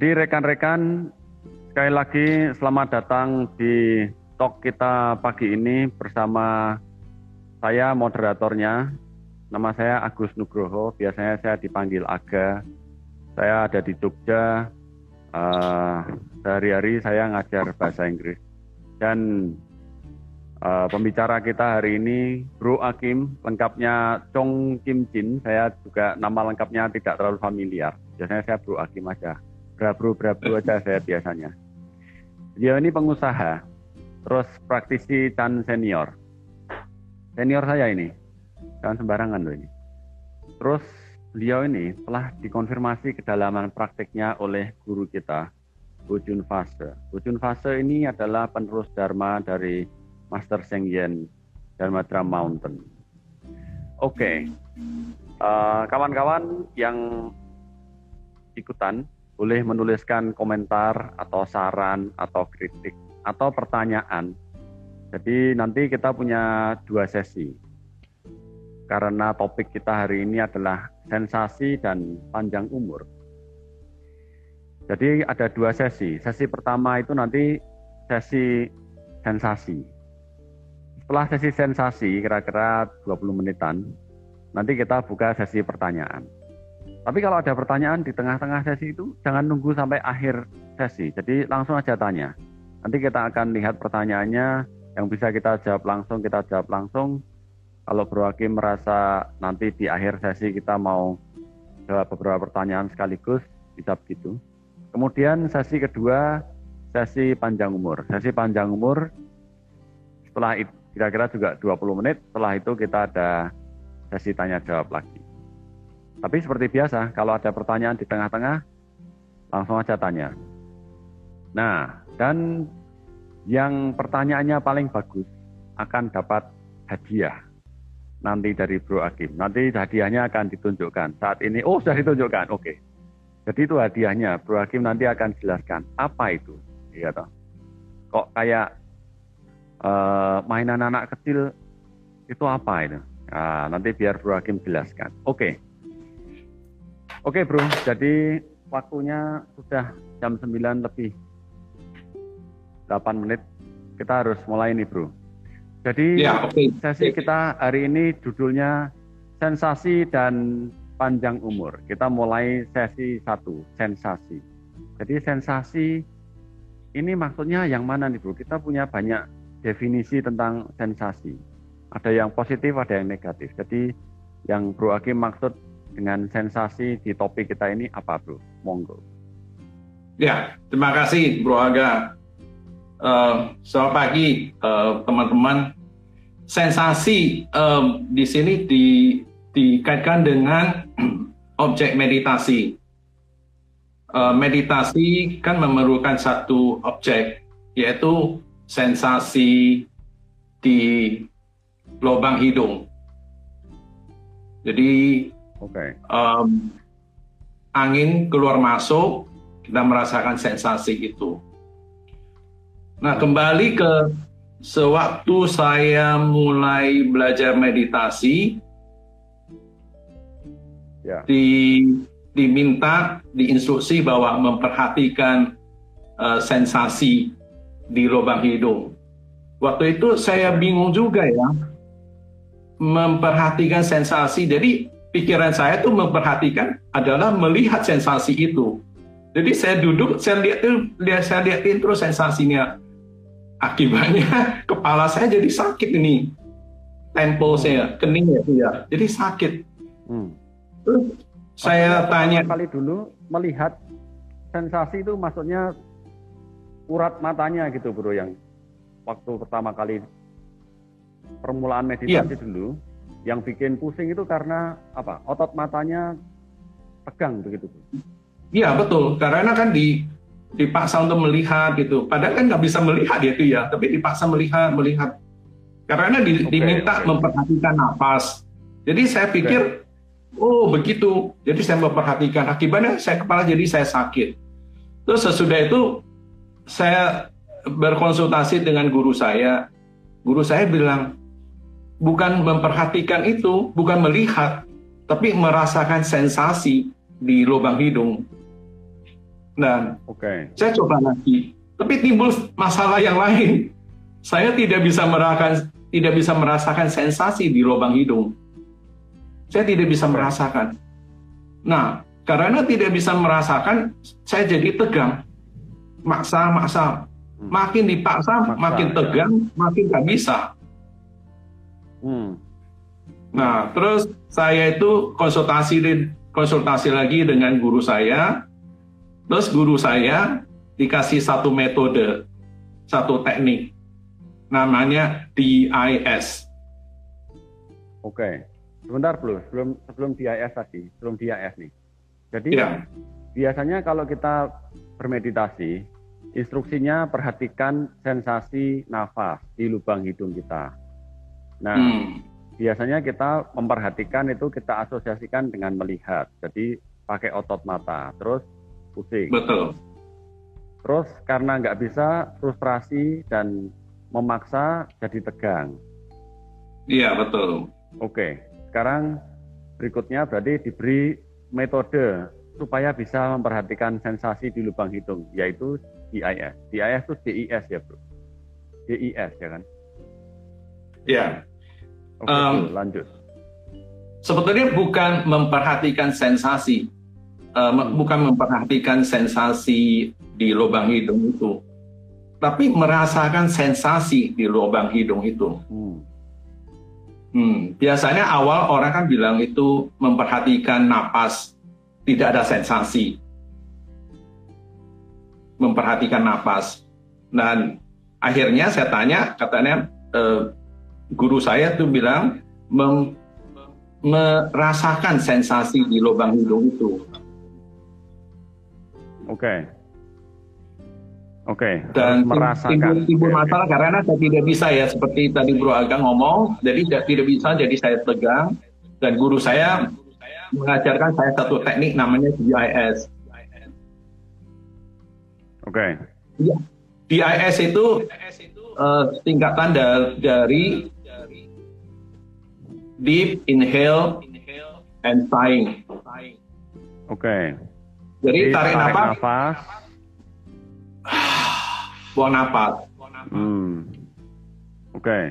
Jadi rekan-rekan, sekali lagi selamat datang di talk kita pagi ini bersama saya moderatornya. Nama saya Agus Nugroho, biasanya saya dipanggil Aga. Saya ada di Jogja, uh, sehari-hari saya ngajar bahasa Inggris. Dan uh, pembicara kita hari ini Bro Akim, lengkapnya Chong Kim Jin. Saya juga nama lengkapnya tidak terlalu familiar. Biasanya saya Bro Akim aja brabro aja saya biasanya. Dia ini pengusaha, terus praktisi dan senior. Senior saya ini, jangan sembarangan loh ini. Terus beliau ini telah dikonfirmasi kedalaman praktiknya oleh guru kita, Bujun Fase. Bujun Fase ini adalah penerus Dharma dari Master Seng Yen Dharma Drum Mountain. Oke, okay. uh, kawan-kawan yang ikutan boleh menuliskan komentar atau saran atau kritik atau pertanyaan. Jadi nanti kita punya dua sesi. Karena topik kita hari ini adalah sensasi dan panjang umur. Jadi ada dua sesi. Sesi pertama itu nanti sesi sensasi. Setelah sesi sensasi kira-kira 20 menitan, nanti kita buka sesi pertanyaan. Tapi kalau ada pertanyaan di tengah-tengah sesi itu, jangan nunggu sampai akhir sesi. Jadi langsung aja tanya. Nanti kita akan lihat pertanyaannya yang bisa kita jawab langsung, kita jawab langsung. Kalau Bro Hakim merasa nanti di akhir sesi kita mau jawab beberapa pertanyaan sekaligus, bisa begitu. Kemudian sesi kedua, sesi panjang umur. Sesi panjang umur, setelah kira-kira juga 20 menit, setelah itu kita ada sesi tanya jawab lagi. Tapi seperti biasa, kalau ada pertanyaan di tengah-tengah, langsung aja tanya. Nah, dan yang pertanyaannya paling bagus akan dapat hadiah nanti dari Bro Akim. Nanti hadiahnya akan ditunjukkan. Saat ini, oh sudah ditunjukkan, oke. Jadi itu hadiahnya, Bro Hakim nanti akan jelaskan apa itu. Iya toh. Kok kayak uh, mainan anak kecil itu apa itu? Nah, nanti biar Bro Hakim jelaskan. Oke. Oke bro, jadi waktunya sudah jam 9 lebih 8 menit. Kita harus mulai nih bro. Jadi ya, okay. sesi kita hari ini judulnya sensasi dan panjang umur. Kita mulai sesi satu, sensasi. Jadi sensasi ini maksudnya yang mana nih bro? Kita punya banyak definisi tentang sensasi. Ada yang positif, ada yang negatif. Jadi yang Bro Aki maksud dengan sensasi di topik kita ini apa bro? Monggo. Ya, terima kasih Bro Aga. Uh, selamat pagi uh, teman-teman. Sensasi uh, di sini di, dikaitkan dengan objek meditasi. Uh, meditasi kan memerlukan satu objek, yaitu sensasi di lubang hidung. Jadi Okay. Um, angin keluar masuk, kita merasakan sensasi itu. Nah, kembali ke sewaktu saya mulai belajar meditasi, yeah. di diminta diinstruksi bahwa memperhatikan uh, sensasi di lubang hidung. Waktu itu saya bingung juga ya memperhatikan sensasi. Jadi pikiran saya tuh memperhatikan adalah melihat sensasi itu. Jadi saya duduk, saya lihat saya lihatin terus sensasinya. Akibatnya kepala saya jadi sakit ini. Tempo hmm. saya, kening ya, ya. Jadi sakit. Hmm. Terus saya tanya kali dulu melihat sensasi itu maksudnya urat matanya gitu bro yang waktu pertama kali permulaan meditasi ya. dulu yang bikin pusing itu karena apa? Otot matanya tegang begitu. Iya betul, karena kan di dipaksa untuk melihat gitu. Padahal kan nggak bisa melihat ya itu ya, tapi dipaksa melihat melihat. Karena di, okay, diminta okay. memperhatikan nafas. Jadi saya pikir, okay. oh begitu. Jadi saya memperhatikan. Akibatnya saya kepala jadi saya sakit. Terus sesudah itu saya berkonsultasi dengan guru saya. Guru saya bilang, bukan memperhatikan itu, bukan melihat, tapi merasakan sensasi di lubang hidung. Dan okay. saya coba lagi, tapi timbul masalah yang lain. Saya tidak bisa merasakan tidak bisa merasakan sensasi di lubang hidung. Saya tidak bisa merasakan. Nah, karena tidak bisa merasakan, saya jadi tegang. Maksa, maksa. Hmm. Makin dipaksa, maksa, makin ya. tegang, ya. makin nggak bisa. Hmm. Nah, terus saya itu konsultasi konsultasi lagi dengan guru saya. Terus guru saya dikasih satu metode, satu teknik, namanya DIS. Oke, sebentar dulu, sebelum sebelum DIS tadi, sebelum DIS nih. Jadi ya. biasanya kalau kita bermeditasi, instruksinya perhatikan sensasi nafas di lubang hidung kita. Nah, hmm. biasanya kita memperhatikan itu kita asosiasikan dengan melihat. Jadi pakai otot mata, terus pusing. Betul. Terus karena nggak bisa frustrasi dan memaksa jadi tegang. Iya betul. Oke, sekarang berikutnya berarti diberi metode supaya bisa memperhatikan sensasi di lubang hidung, yaitu DIS. DIS itu DIS ya bro? DIS ya kan? Iya. Oke, um, lanjut. Sebetulnya bukan memperhatikan sensasi, uh, bukan memperhatikan sensasi di lubang hidung itu, tapi merasakan sensasi di lubang hidung itu. Hmm. Hmm, biasanya awal orang kan bilang itu memperhatikan napas, tidak ada sensasi. Memperhatikan napas. Dan akhirnya saya tanya, katanya eh, guru saya tuh bilang mem, merasakan sensasi di lubang hidung itu. Oke. Okay. Oke. Okay. Dan merasakan timbul, masalah okay. karena saya tidak bisa ya seperti tadi Bro Agang ngomong, jadi tidak, tidak bisa jadi saya tegang dan guru saya mengajarkan saya satu teknik namanya DIS. Oke. Okay. Ya, DIS itu uh, tingkatan dari deep inhale and sighing. Oke. Okay. Jadi, tarik, tarik nafas, nafas, buang nafas. Hmm. Oke. Okay.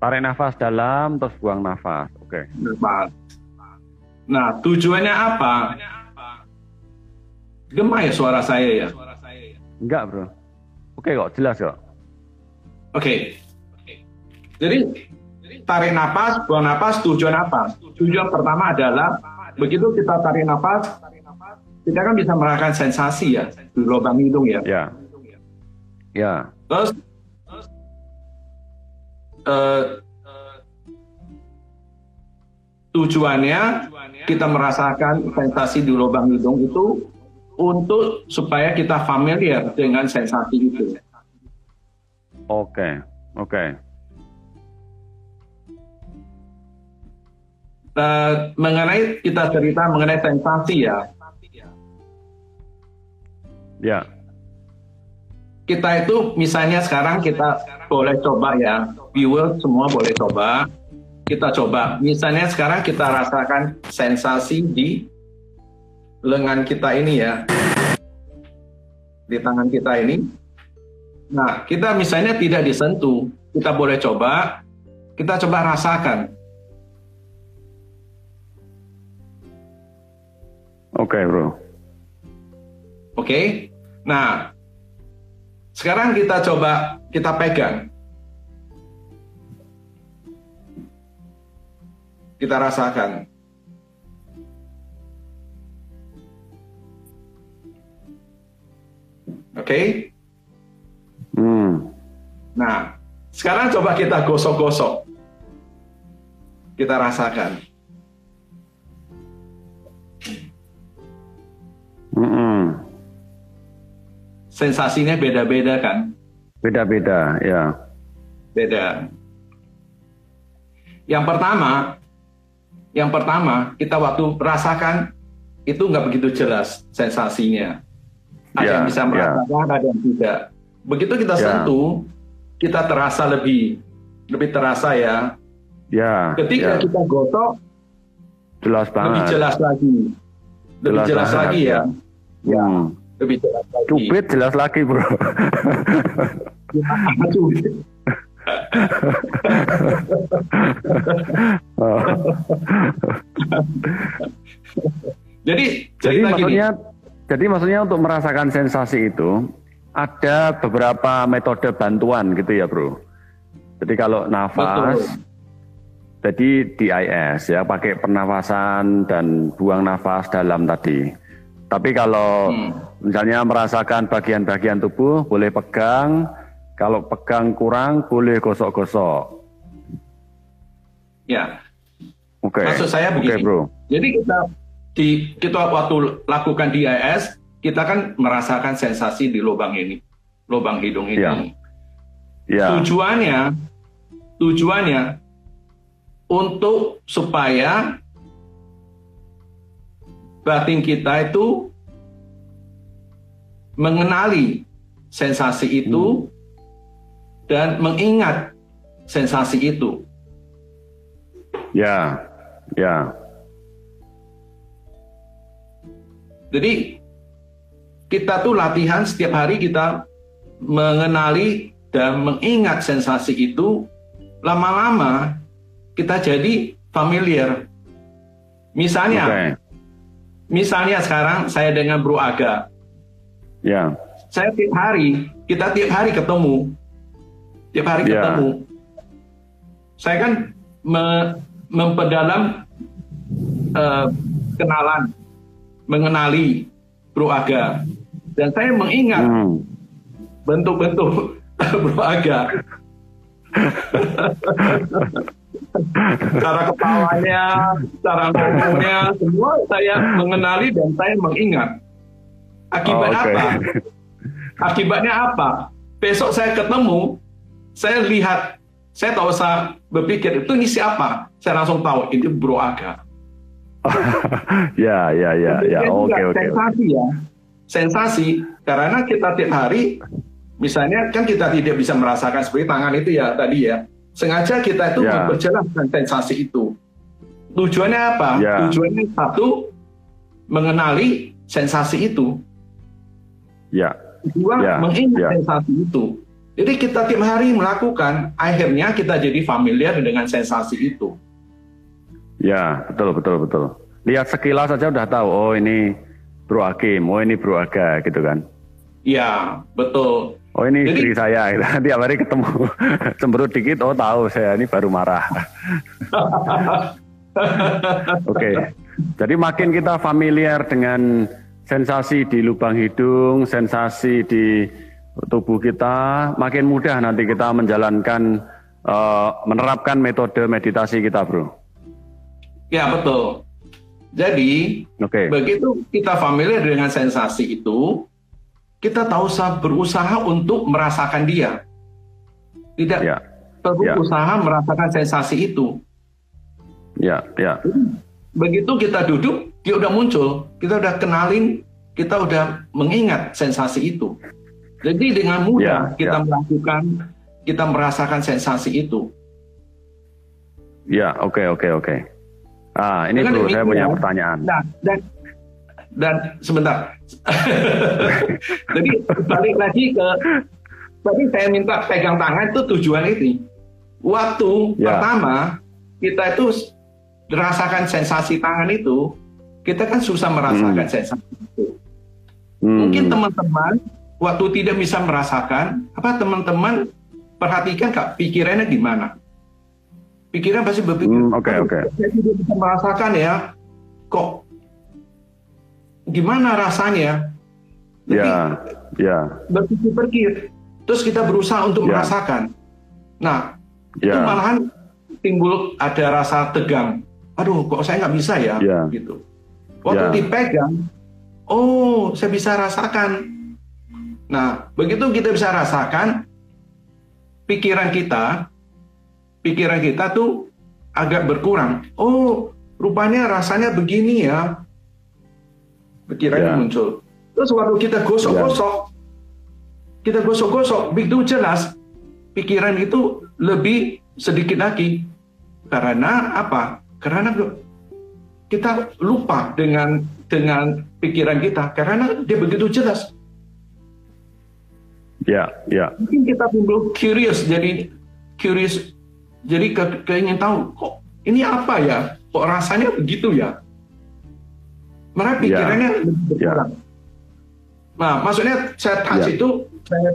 Tarik nafas dalam terus buang nafas. Oke. Okay. Nah, tujuannya apa? Gemah ya suara saya ya? Enggak, Bro. Oke kok, jelas kok. Oke. Jadi tarik nafas, buang nafas, tujuan apa? Tujuan pertama adalah begitu kita tarik nafas, kita kan bisa merasakan sensasi ya di lubang hidung ya. Ya. Ya. Terus uh, tujuannya kita merasakan sensasi di lubang hidung itu untuk supaya kita familiar dengan sensasi itu. Oke, oke. Uh, mengenai kita cerita mengenai sensasi ya, Ya. Kita itu misalnya sekarang kita boleh coba ya, viewer semua boleh coba. Kita coba, misalnya sekarang kita rasakan sensasi di lengan kita ini ya, di tangan kita ini. Nah, kita misalnya tidak disentuh, kita boleh coba, kita coba rasakan. Oke, okay, bro. Oke, okay? Nah, sekarang kita coba kita pegang. Kita rasakan. Oke? Okay? Hmm. Nah, sekarang coba kita gosok-gosok. Kita rasakan. Hmm sensasinya beda-beda kan? Beda-beda, ya. Beda. Yang pertama, yang pertama kita waktu rasakan itu nggak begitu jelas sensasinya. Ada ya, yang bisa ya. merasakan, ya. ada yang tidak. Begitu kita ya. sentuh, kita terasa lebih lebih terasa ya. Ya. Ketika ya. kita gosok, jelas banget. Lebih jelas lagi. Lebih jelas, jelas lagi ya. Ya. ya. lebih jelas lagi. Cubit jelas lagi, bro. cubit. jadi, jadi maksudnya, gini. jadi maksudnya untuk merasakan sensasi itu ada beberapa metode bantuan gitu ya, bro. Jadi kalau nafas, Betul. Jadi DIS ya, pakai pernafasan dan buang nafas dalam tadi. Tapi kalau hmm. misalnya merasakan bagian-bagian tubuh, boleh pegang. Kalau pegang kurang, boleh gosok-gosok. Ya. Oke. Okay. Maksud saya begini. Okay, bro. Jadi kita di kita waktu lakukan DIS, kita kan merasakan sensasi di lubang ini, lubang hidung ini. Ya. Ya. Tujuannya tujuannya untuk supaya batin kita itu mengenali sensasi itu hmm. dan mengingat sensasi itu. Ya, ya. Jadi kita tuh latihan setiap hari kita mengenali dan mengingat sensasi itu lama-lama kita jadi familiar. Misalnya, okay. misalnya sekarang saya dengan Bro Aga, ya. Yeah. Saya tiap hari, kita tiap hari ketemu, tiap hari yeah. ketemu. Saya kan me memperdalam uh, kenalan, mengenali Bro Aga, dan saya mengingat hmm. bentuk-bentuk. Bro Aga cara kepalanya, cara ngomongnya, semua saya mengenali dan saya mengingat. Akibat oh, okay. apa? Akibatnya apa? Besok saya ketemu, saya lihat, saya tahu saya berpikir itu ini siapa? Saya langsung tahu ini Bro Aga. ya, ya, ya, ya. Oke, oke. Sensasi ya, sensasi karena kita tiap hari Misalnya kan kita tidak bisa merasakan seperti tangan itu ya tadi ya. Sengaja kita itu yeah. berjalan dengan sensasi itu. Tujuannya apa? Yeah. Tujuannya satu mengenali sensasi itu. Ya. Dua yeah. mengingat yeah. sensasi itu. Jadi kita tiap hari melakukan, akhirnya kita jadi familiar dengan sensasi itu. Ya, betul betul betul. Lihat sekilas saja udah tahu, oh ini Bro Hakim, oh ini Bro Aga gitu kan. Ya, betul. Oh ini Jadi, istri saya, tiap hari ketemu cemberut dikit, oh tahu saya ini baru marah. Oke, okay. jadi makin kita familiar dengan sensasi di lubang hidung, sensasi di tubuh kita, makin mudah nanti kita menjalankan, uh, menerapkan metode meditasi kita, bro. Ya betul. Jadi okay. begitu kita familiar dengan sensasi itu, kita tahu usah berusaha untuk merasakan dia. Tidak ya. perlu ya. usaha merasakan sensasi itu. Ya, ya. Begitu kita duduk, dia udah muncul. Kita udah kenalin, kita udah mengingat sensasi itu. Jadi dengan mudah ya, kita ya. melakukan, kita merasakan sensasi itu. Ya, oke, okay, oke, okay, oke. Okay. Ah, ini perlu saya punya pertanyaan. Nah, dan dan sebentar. Jadi balik lagi ke tadi saya minta pegang tangan itu tujuan ini. Waktu ya. pertama kita itu merasakan sensasi tangan itu, kita kan susah merasakan hmm. sensasi itu. Hmm. Mungkin teman-teman waktu tidak bisa merasakan, apa teman-teman perhatikan kak pikirannya gimana? Pikiran pasti berpikir, hmm, oke hmm, oke. Okay, okay. Saya tidak bisa merasakan ya, kok gimana rasanya? Ya, ya. Berpikir-pikir, terus kita berusaha untuk ya. merasakan. Nah, ya. itu malahan timbul ada rasa tegang. Aduh, kok saya nggak bisa ya? ya. Gitu. Waktu ya. dipegang, oh, saya bisa rasakan. Nah, begitu kita bisa rasakan, pikiran kita, pikiran kita tuh agak berkurang. Oh, rupanya rasanya begini ya pikiran yeah. muncul. Terus waktu kita gosok-gosok, yeah. kita gosok-gosok, begitu jelas pikiran itu lebih sedikit lagi. Karena apa? Karena kita lupa dengan dengan pikiran kita karena dia begitu jelas. Ya, ya. Mungkin kita timbul curious, jadi curious, jadi ke, keingin tahu kok ini apa ya, kok rasanya begitu ya. Mereka ya. pikirannya ya. lebih berkurang. Ya. Nah, maksudnya saya touch ya. itu, saya,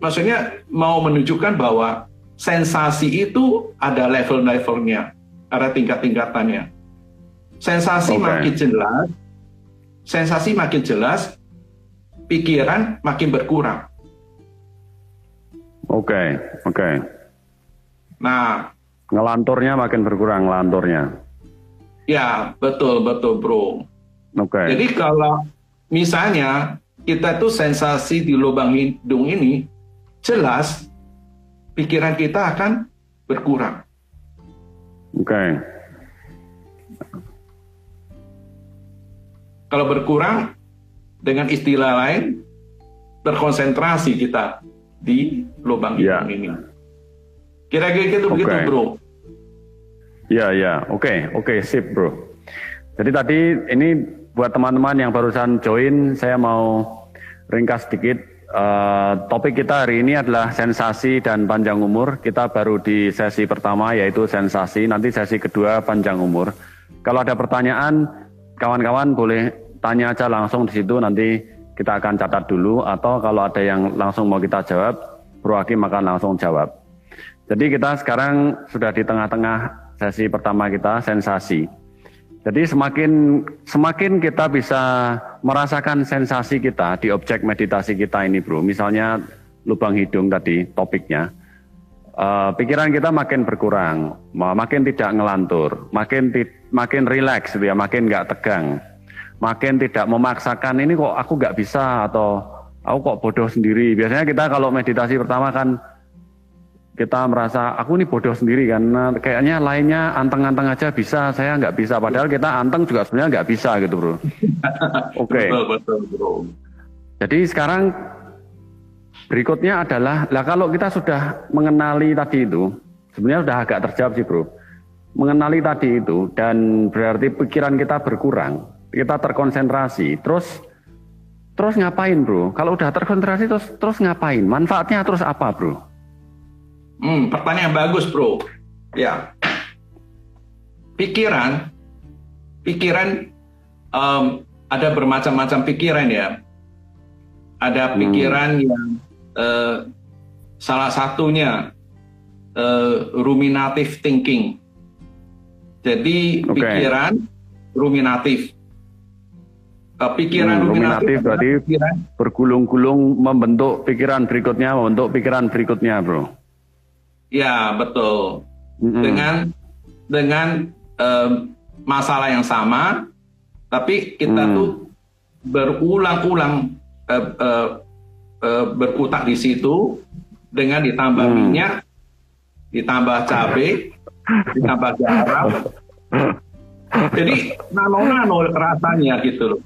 maksudnya mau menunjukkan bahwa sensasi itu ada level-levelnya, ada tingkat-tingkatannya. Sensasi okay. makin jelas, sensasi makin jelas, pikiran makin berkurang. Oke, okay, oke. Okay. Nah, ngelanturnya makin berkurang ngelanturnya. Ya, betul betul, Bro. Okay. Jadi kalau misalnya kita tuh sensasi di lubang hidung ini jelas pikiran kita akan berkurang. Oke. Okay. Kalau berkurang, dengan istilah lain, terkonsentrasi kita di lubang yeah. hidung ini. Kira-kira itu okay. begitu, bro? Ya, ya, oke, okay. oke, okay, sip, bro. Jadi tadi ini buat teman-teman yang barusan join, saya mau ringkas sedikit. Uh, topik kita hari ini adalah sensasi dan panjang umur. Kita baru di sesi pertama yaitu sensasi, nanti sesi kedua panjang umur. Kalau ada pertanyaan, kawan-kawan boleh tanya aja langsung di situ nanti kita akan catat dulu atau kalau ada yang langsung mau kita jawab, Bro Hakim akan langsung jawab. Jadi kita sekarang sudah di tengah-tengah sesi pertama kita sensasi. Jadi semakin semakin kita bisa merasakan sensasi kita di objek meditasi kita ini, Bro. Misalnya lubang hidung tadi topiknya. Uh, pikiran kita makin berkurang, makin tidak ngelantur, makin makin rileks gitu ya, makin nggak tegang, makin tidak memaksakan ini kok aku nggak bisa atau aku kok bodoh sendiri. Biasanya kita kalau meditasi pertama kan kita merasa aku ini bodoh sendiri karena kayaknya lainnya anteng-anteng aja bisa, saya nggak bisa. Padahal kita anteng juga sebenarnya nggak bisa gitu bro. Oke. Okay. Betul, bro. Jadi sekarang berikutnya adalah, lah kalau kita sudah mengenali tadi itu, sebenarnya sudah agak terjawab sih bro. Mengenali tadi itu dan berarti pikiran kita berkurang, kita terkonsentrasi, terus terus ngapain bro? Kalau udah terkonsentrasi terus terus ngapain? Manfaatnya terus apa bro? Hmm, pertanyaan bagus, bro. Ya, pikiran, pikiran um, ada bermacam-macam pikiran ya. Ada hmm. pikiran hmm. yang uh, salah satunya uh, ruminative thinking. Jadi okay. pikiran ruminatif. Uh, pikiran hmm, ruminatif, ruminatif berarti bergulung-gulung membentuk pikiran berikutnya, membentuk pikiran berikutnya, bro. Ya betul. Mm-hmm. Dengan dengan masalah yang sama, tapi kita mm. tuh berulang-ulang uh, uh, uh, berkutak di situ dengan ditambah mm. minyak, ditambah cabai, ditambah garam. Jadi nano-nano rasanya gitu loh.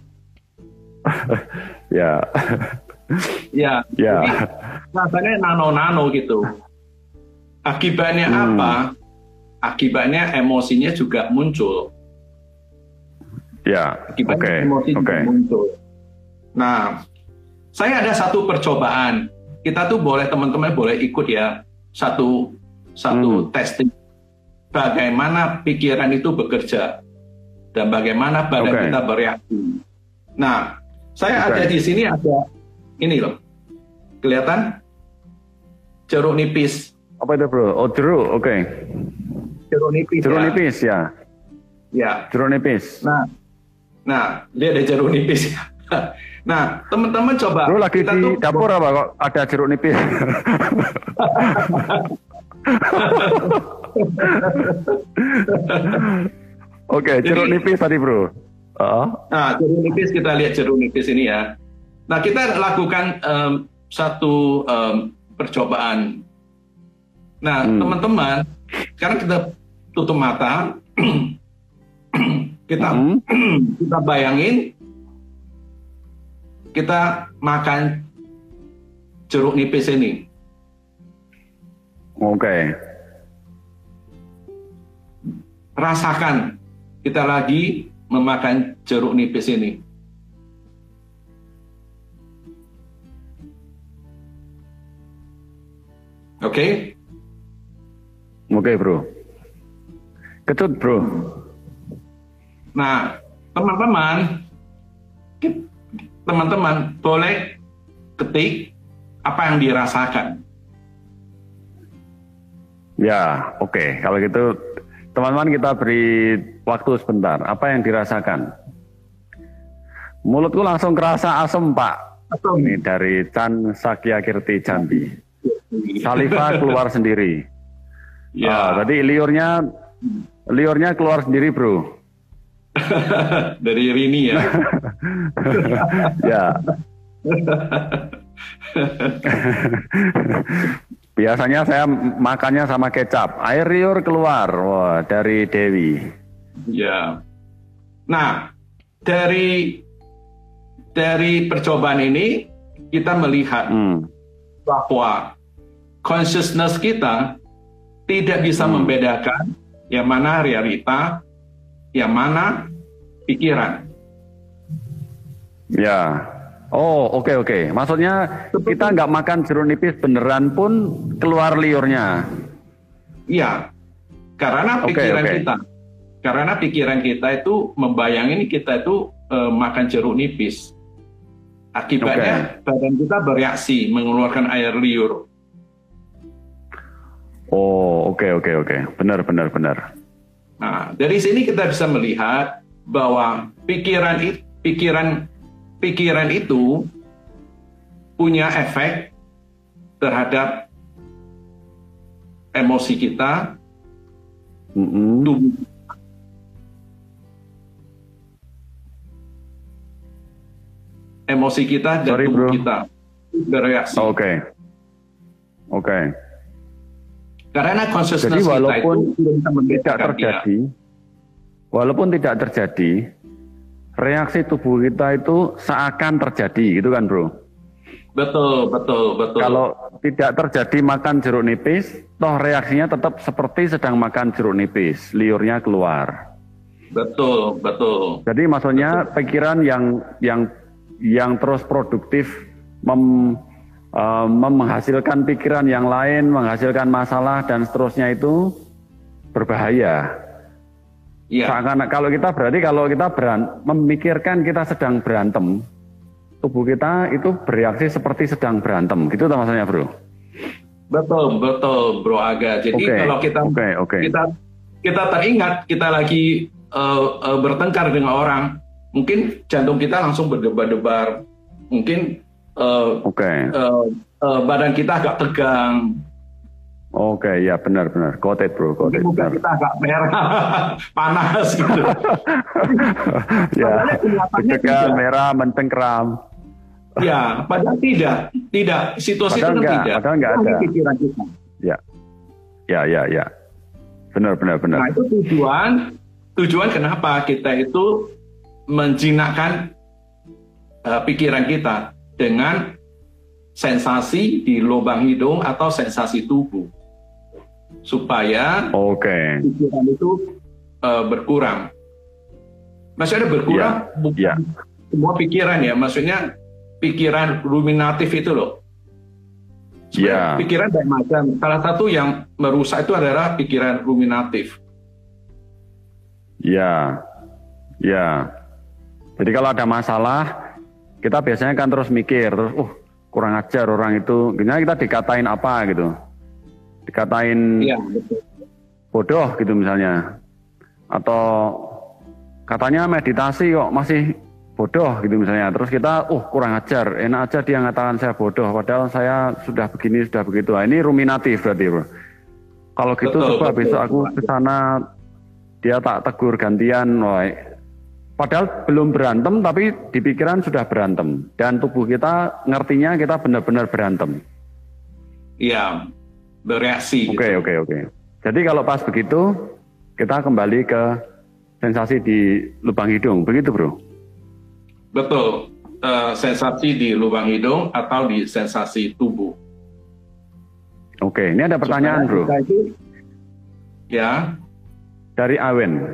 ya. ya. Ya. Jadi rasanya nano-nano gitu. Akibatnya hmm. apa? Akibatnya emosinya juga muncul. Ya, Akibatnya okay. emosi okay. juga muncul. Nah, saya ada satu percobaan. Kita tuh boleh teman-teman boleh ikut ya satu satu hmm. testing bagaimana pikiran itu bekerja dan bagaimana badan okay. kita bereaksi. Nah, saya okay. ada di sini ada ini loh, kelihatan jeruk nipis. Apa itu bro? Oh jeruk, oke. Okay. Jeruk nipis. Jeruk ya. nipis ya. Ya. Jeruk nipis. Nah, nah dia ada jeruk nipis. nah, teman-teman coba. Bro lagi kita di tuh, dapur apa kok ada jeruk nipis? Oke, okay, jeruk Jadi, nipis tadi bro. Uh. Nah, jeruk nipis kita lihat jeruk nipis ini ya. Nah, kita lakukan um, satu um, percobaan Nah, hmm. teman-teman, sekarang kita tutup mata, kita hmm. kita bayangin kita makan jeruk nipis ini. Oke. Okay. Rasakan kita lagi memakan jeruk nipis ini? Oke? Okay? Oke, okay, Bro. Ketut, Bro. Nah, teman-teman, teman-teman boleh ketik apa yang dirasakan. Ya, oke. Okay. Kalau gitu, teman-teman kita beri waktu sebentar. Apa yang dirasakan? Mulutku langsung kerasa asem, Pak. Asem. Ini dari Chan Sakya Kirti Jambi. Saliva keluar sendiri. Ya. Ah, tadi liurnya liurnya keluar sendiri, Bro. dari Rini ya. ya. Biasanya saya makannya sama kecap. Air liur keluar wah, dari Dewi. Ya. Nah, dari dari percobaan ini kita melihat hmm. bahwa consciousness kita tidak bisa hmm. membedakan yang mana realita, yang mana pikiran. Ya, Oh oke okay, oke. Okay. Maksudnya kita nggak makan jeruk nipis beneran pun keluar liurnya. Iya, karena pikiran okay, okay. kita, karena pikiran kita itu membayangin kita itu uh, makan jeruk nipis. Akibatnya okay. badan kita bereaksi mengeluarkan air liur. Oh oke okay, oke okay, oke. Okay. Benar benar benar. Nah dari sini kita bisa melihat bahwa pikiran pikiran pikiran itu punya efek terhadap emosi kita, mm-hmm. tubuh emosi kita dan Sorry, tubuh bro. kita bereaksi. Oke, okay. oke. Okay. Karena consciousness Jadi walaupun kita itu tidak terjadi, dia. walaupun tidak terjadi, reaksi tubuh kita itu seakan terjadi gitu kan bro? Betul, betul, betul. Kalau tidak terjadi makan jeruk nipis, toh reaksinya tetap seperti sedang makan jeruk nipis, liurnya keluar. Betul, betul. Jadi maksudnya betul. pikiran yang yang yang terus produktif mem, uh, menghasilkan pikiran yang lain, menghasilkan masalah dan seterusnya itu berbahaya. Iya. Seakan kalau kita berarti kalau kita beran, memikirkan kita sedang berantem, tubuh kita itu bereaksi seperti sedang berantem, gitu maksudnya, Bro? Betul, betul, Bro Aga. Jadi okay. kalau kita okay, okay. kita kita teringat kita lagi uh, uh, bertengkar dengan orang, mungkin jantung kita langsung berdebar-debar, mungkin uh, okay. uh, uh, badan kita agak tegang, Oke, okay, ya benar-benar. Kotet bro, kotet. Muka kita agak merah, panas gitu. ya, tegang, merah, mencengkram. Ya, padahal tidak, tidak. Situasi padahal itu enggak, tidak. Padahal enggak ada. Pikiran kita. Ya, ya, ya, ya. Benar, benar, benar. Nah itu tujuan, tujuan kenapa kita itu menjinakkan uh, pikiran kita dengan sensasi di lubang hidung atau sensasi tubuh supaya okay. pikiran itu uh, berkurang. Masih ada berkurang yeah. bukan yeah. semua pikiran ya, maksudnya pikiran ruminatif itu loh. yeah. pikiran banyak macam. Salah satu yang merusak itu adalah pikiran ruminatif. Ya, ya. Jadi kalau ada masalah, kita biasanya kan terus mikir, terus, uh kurang ajar orang itu, kita dikatain apa gitu? Dikatain iya, bodoh gitu misalnya. Atau katanya meditasi kok masih bodoh gitu misalnya. Terus kita uh kurang ajar. Enak aja dia ngatakan saya bodoh padahal saya sudah begini sudah begitu. Nah, ini ruminatif berarti bro. Kalau gitu betul, coba betul, besok aku ke sana dia tak tegur gantian wah padahal belum berantem tapi di pikiran sudah berantem dan tubuh kita ngertinya kita benar-benar berantem iya bereaksi. Oke okay, gitu. oke okay, oke. Okay. Jadi kalau pas begitu kita kembali ke sensasi di lubang hidung, begitu bro? Betul, uh, sensasi di lubang hidung atau di sensasi tubuh. Oke, ini ada pertanyaan bro. Itu, ya. Dari Awen.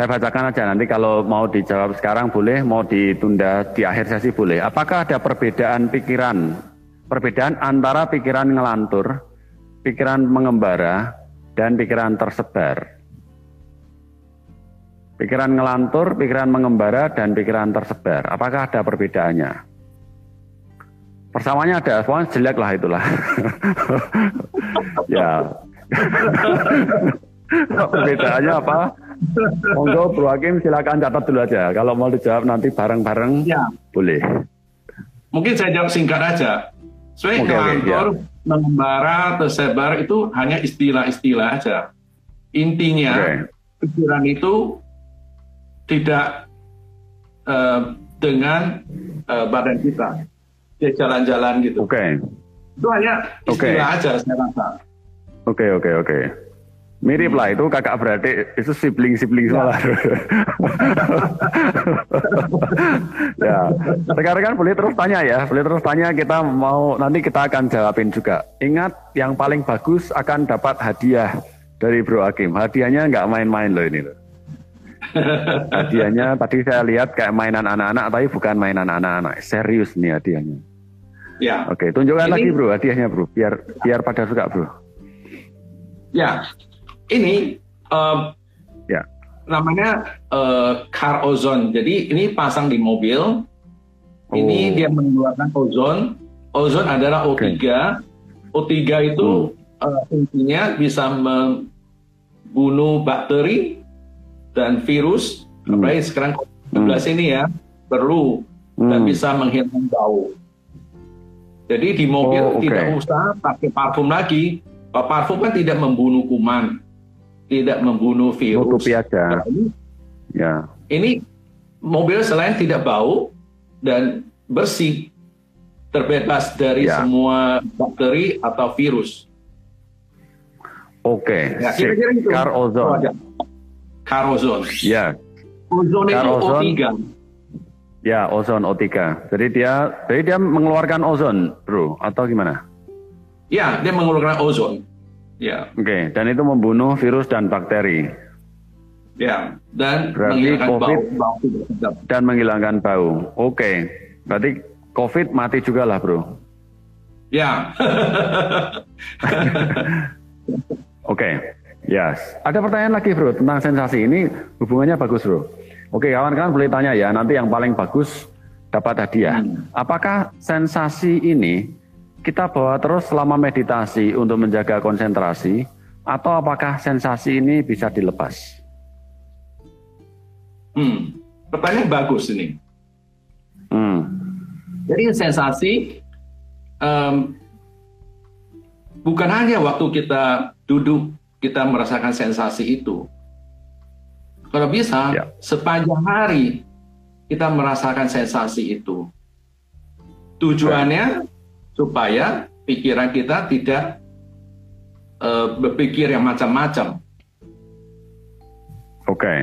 Saya bacakan aja nanti kalau mau dijawab sekarang boleh, mau ditunda di akhir sesi boleh. Apakah ada perbedaan pikiran, perbedaan antara pikiran ngelantur, pikiran mengembara, dan pikiran tersebar? Pikiran ngelantur, pikiran mengembara, dan pikiran tersebar. Apakah ada perbedaannya? Persamanya ada, semua jelek lah itulah. ya. Perbedaannya apa? Monggo Bro Hakim silakan catat dulu aja. Kalau mau dijawab nanti bareng-bareng ya. boleh. Mungkin saya jawab singkat aja. Soalnya okay, ngelantur, okay, ya. mengembara, tersebar itu hanya istilah-istilah aja. Intinya okay. pikiran itu tidak uh, dengan uh, badan kita. Dia jalan-jalan gitu. Oke. Okay. Itu hanya istilah okay. aja saya rasa. Oke, okay, oke, okay, oke. Okay. Mirip lah itu kakak beradik itu sibling sibling ya. semua. ya. Sekarang kan boleh terus tanya ya, boleh terus tanya kita mau nanti kita akan jawabin juga. Ingat yang paling bagus akan dapat hadiah dari Bro Hakim. Hadiahnya nggak main-main loh ini loh. hadiahnya tadi saya lihat kayak mainan anak-anak tapi bukan mainan anak-anak serius nih hadiahnya ya oke tunjukkan Ini... lagi bro hadiahnya bro biar biar pada suka bro ya ini uh, ya namanya uh, car ozone jadi ini pasang di mobil oh. ini dia mengeluarkan ozon ozon adalah O3 okay. O3 itu hmm. uh, intinya bisa membunuh bakteri dan virus, hmm. apalagi sekarang COVID-19 hmm. ini ya, perlu hmm. dan bisa menghilangkan bau. Jadi di mobil oh, okay. tidak usah pakai parfum lagi. Parfum kan tidak membunuh kuman, tidak membunuh virus. Aja. Nah, ini, ya. ini mobil selain tidak bau dan bersih, terbebas dari ya. semua bakteri atau virus. Oke, okay. ya, kira-kira itu. Car ozone. Car ozone. Ya. Ozon itu O3. Ya, ozon O3. Jadi dia jadi dia mengeluarkan ozon, Bro, atau gimana? Ya, dia mengeluarkan ozon. Ya. Oke, okay. dan itu membunuh virus dan bakteri. Ya, dan berarti COVID bau, bau dan menghilangkan bau. Oke, okay. berarti COVID mati juga lah, Bro. Ya. Oke. okay. Yes. Ada pertanyaan lagi bro tentang sensasi ini hubungannya bagus bro. Oke kawan-kawan boleh tanya ya nanti yang paling bagus dapat hadiah. Hmm. Apakah sensasi ini kita bawa terus selama meditasi untuk menjaga konsentrasi atau apakah sensasi ini bisa dilepas? Hmm, pertanyaan bagus ini. Hmm. Jadi sensasi um, bukan hanya waktu kita duduk kita merasakan sensasi itu. Kalau bisa, ya. sepanjang hari kita merasakan sensasi itu. Tujuannya ya. Supaya pikiran kita tidak uh, berpikir yang macam-macam. Oke. Okay.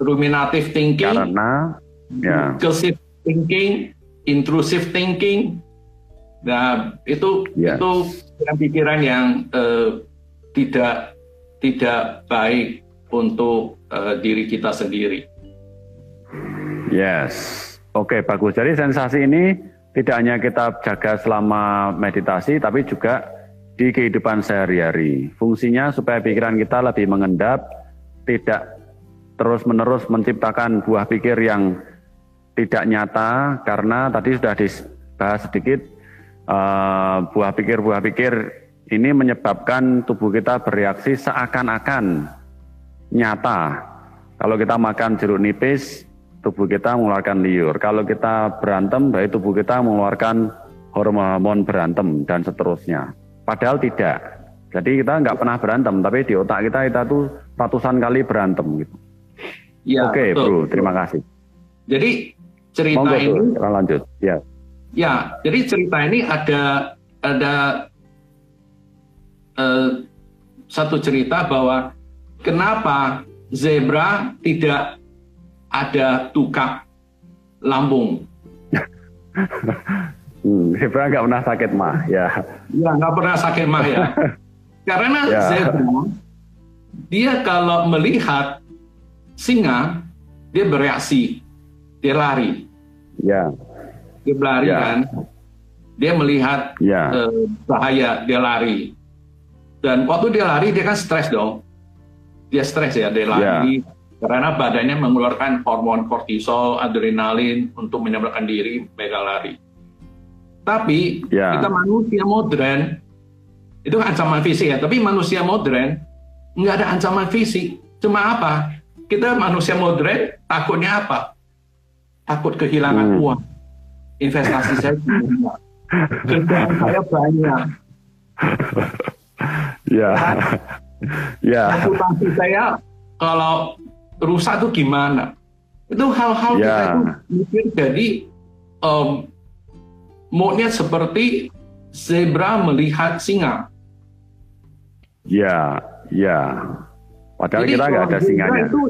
Ruminative thinking. Karena ya. Impulsive thinking, intrusive thinking. Nah, itu yes. itu pikiran yang uh, tidak tidak baik untuk uh, diri kita sendiri. Yes, oke okay, bagus. Jadi sensasi ini tidak hanya kita jaga selama meditasi, tapi juga di kehidupan sehari-hari. Fungsinya supaya pikiran kita lebih mengendap, tidak terus-menerus menciptakan buah pikir yang tidak nyata, karena tadi sudah dibahas sedikit uh, buah pikir-buah pikir ini menyebabkan tubuh kita bereaksi seakan-akan nyata. Kalau kita makan jeruk nipis, tubuh kita mengeluarkan liur. Kalau kita berantem, baik tubuh kita mengeluarkan hormon berantem dan seterusnya. Padahal tidak. Jadi kita nggak pernah berantem, tapi di otak kita kita tuh ratusan kali berantem gitu. Ya, Oke, betul, bro, betul. terima kasih. Jadi cerita Monggo, ini, bro, lanjut. Ya. Ya, jadi cerita ini ada ada Eh, satu cerita bahwa kenapa zebra tidak ada tukak lambung. Hmm, zebra nggak pernah sakit mah, ya. Ya nggak pernah sakit mah ya. Karena ya. zebra dia kalau melihat singa dia bereaksi, dia lari. Ya. Dia berlari Ya. kan, dia melihat Ya. eh, bahaya, dia lari. Dan waktu dia lari dia kan stres dong. Dia stres ya, dia lari karena badannya mengeluarkan hormon kortisol, adrenalin untuk menyelamatkan diri, mereka lari. Tapi Ya. kita manusia modern itu kan ancaman fisik ya, tapi manusia modern nggak ada ancaman fisik. Cuma apa? Kita manusia modern takutnya apa? Takut kehilangan Hmm. uang. Investasi saya banyak. Kerjaan saya banyak. Ya. Ya. reputasi saya kalau rusak itu gimana? Itu hal-hal Ya. kita itu mikir jadi em, moodnya seperti zebra melihat singa. Ya. Ya. Padahal Jadi kita nggak ada singanya. Itu,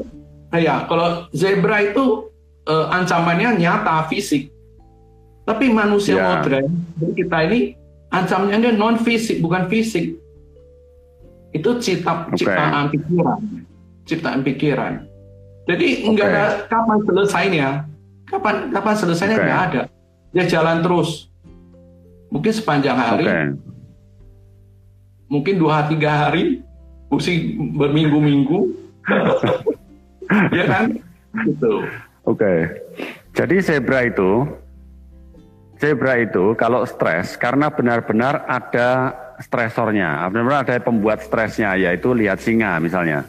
ya, kalau zebra itu eh, ancamannya nyata fisik. Tapi manusia Ya. modern kita ini ancamannya non fisik bukan fisik. Itu cipta, Oke. ciptaan pikiran, ciptaan pikiran. Jadi nggak Oke. ada kapan selesainya. Kapan kapan selesainya Oke. nggak ada. Dia jalan terus. Mungkin sepanjang hari, Oke. mungkin dua tiga hari, pusing berminggu-minggu. ya kan? Gitu. Oke. Jadi zebra itu zebra itu kalau stres karena benar-benar ada stresornya, benar-benar ada pembuat stresnya yaitu lihat singa misalnya.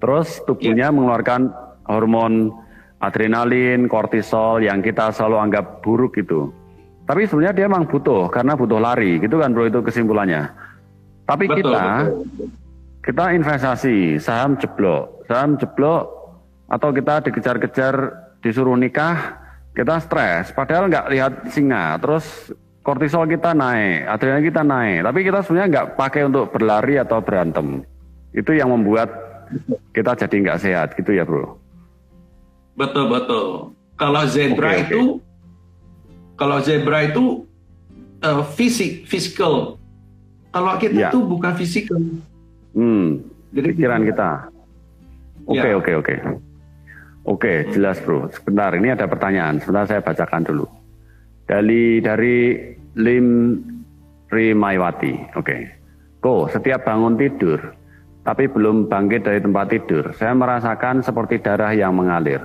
Terus tubuhnya mengeluarkan hormon adrenalin, kortisol yang kita selalu anggap buruk itu. Tapi sebenarnya dia memang butuh karena butuh lari, gitu kan bro itu kesimpulannya. Tapi Betul, kita betul. kita investasi saham jeblok, saham jeblok atau kita dikejar-kejar disuruh nikah, kita stres. Padahal nggak lihat singa, terus kortisol kita naik, adrenalin kita naik. Tapi kita sebenarnya nggak pakai untuk berlari atau berantem. Itu yang membuat kita jadi nggak sehat, gitu ya bro. Betul betul. Kalau zebra Oke, oke. itu, kalau zebra itu eh, fisik, physical. Kalau kita Ya. itu bukan physical. Hmm, Jadi pikiran kita. Oke Ya. oke oke. Oke, jelas bro. Sebentar, ini ada pertanyaan. Sebentar saya bacakan dulu. Dari dari Lim Rimaywati. Oke. Ko, setiap bangun tidur, tapi belum bangkit dari tempat tidur, saya merasakan seperti darah yang mengalir.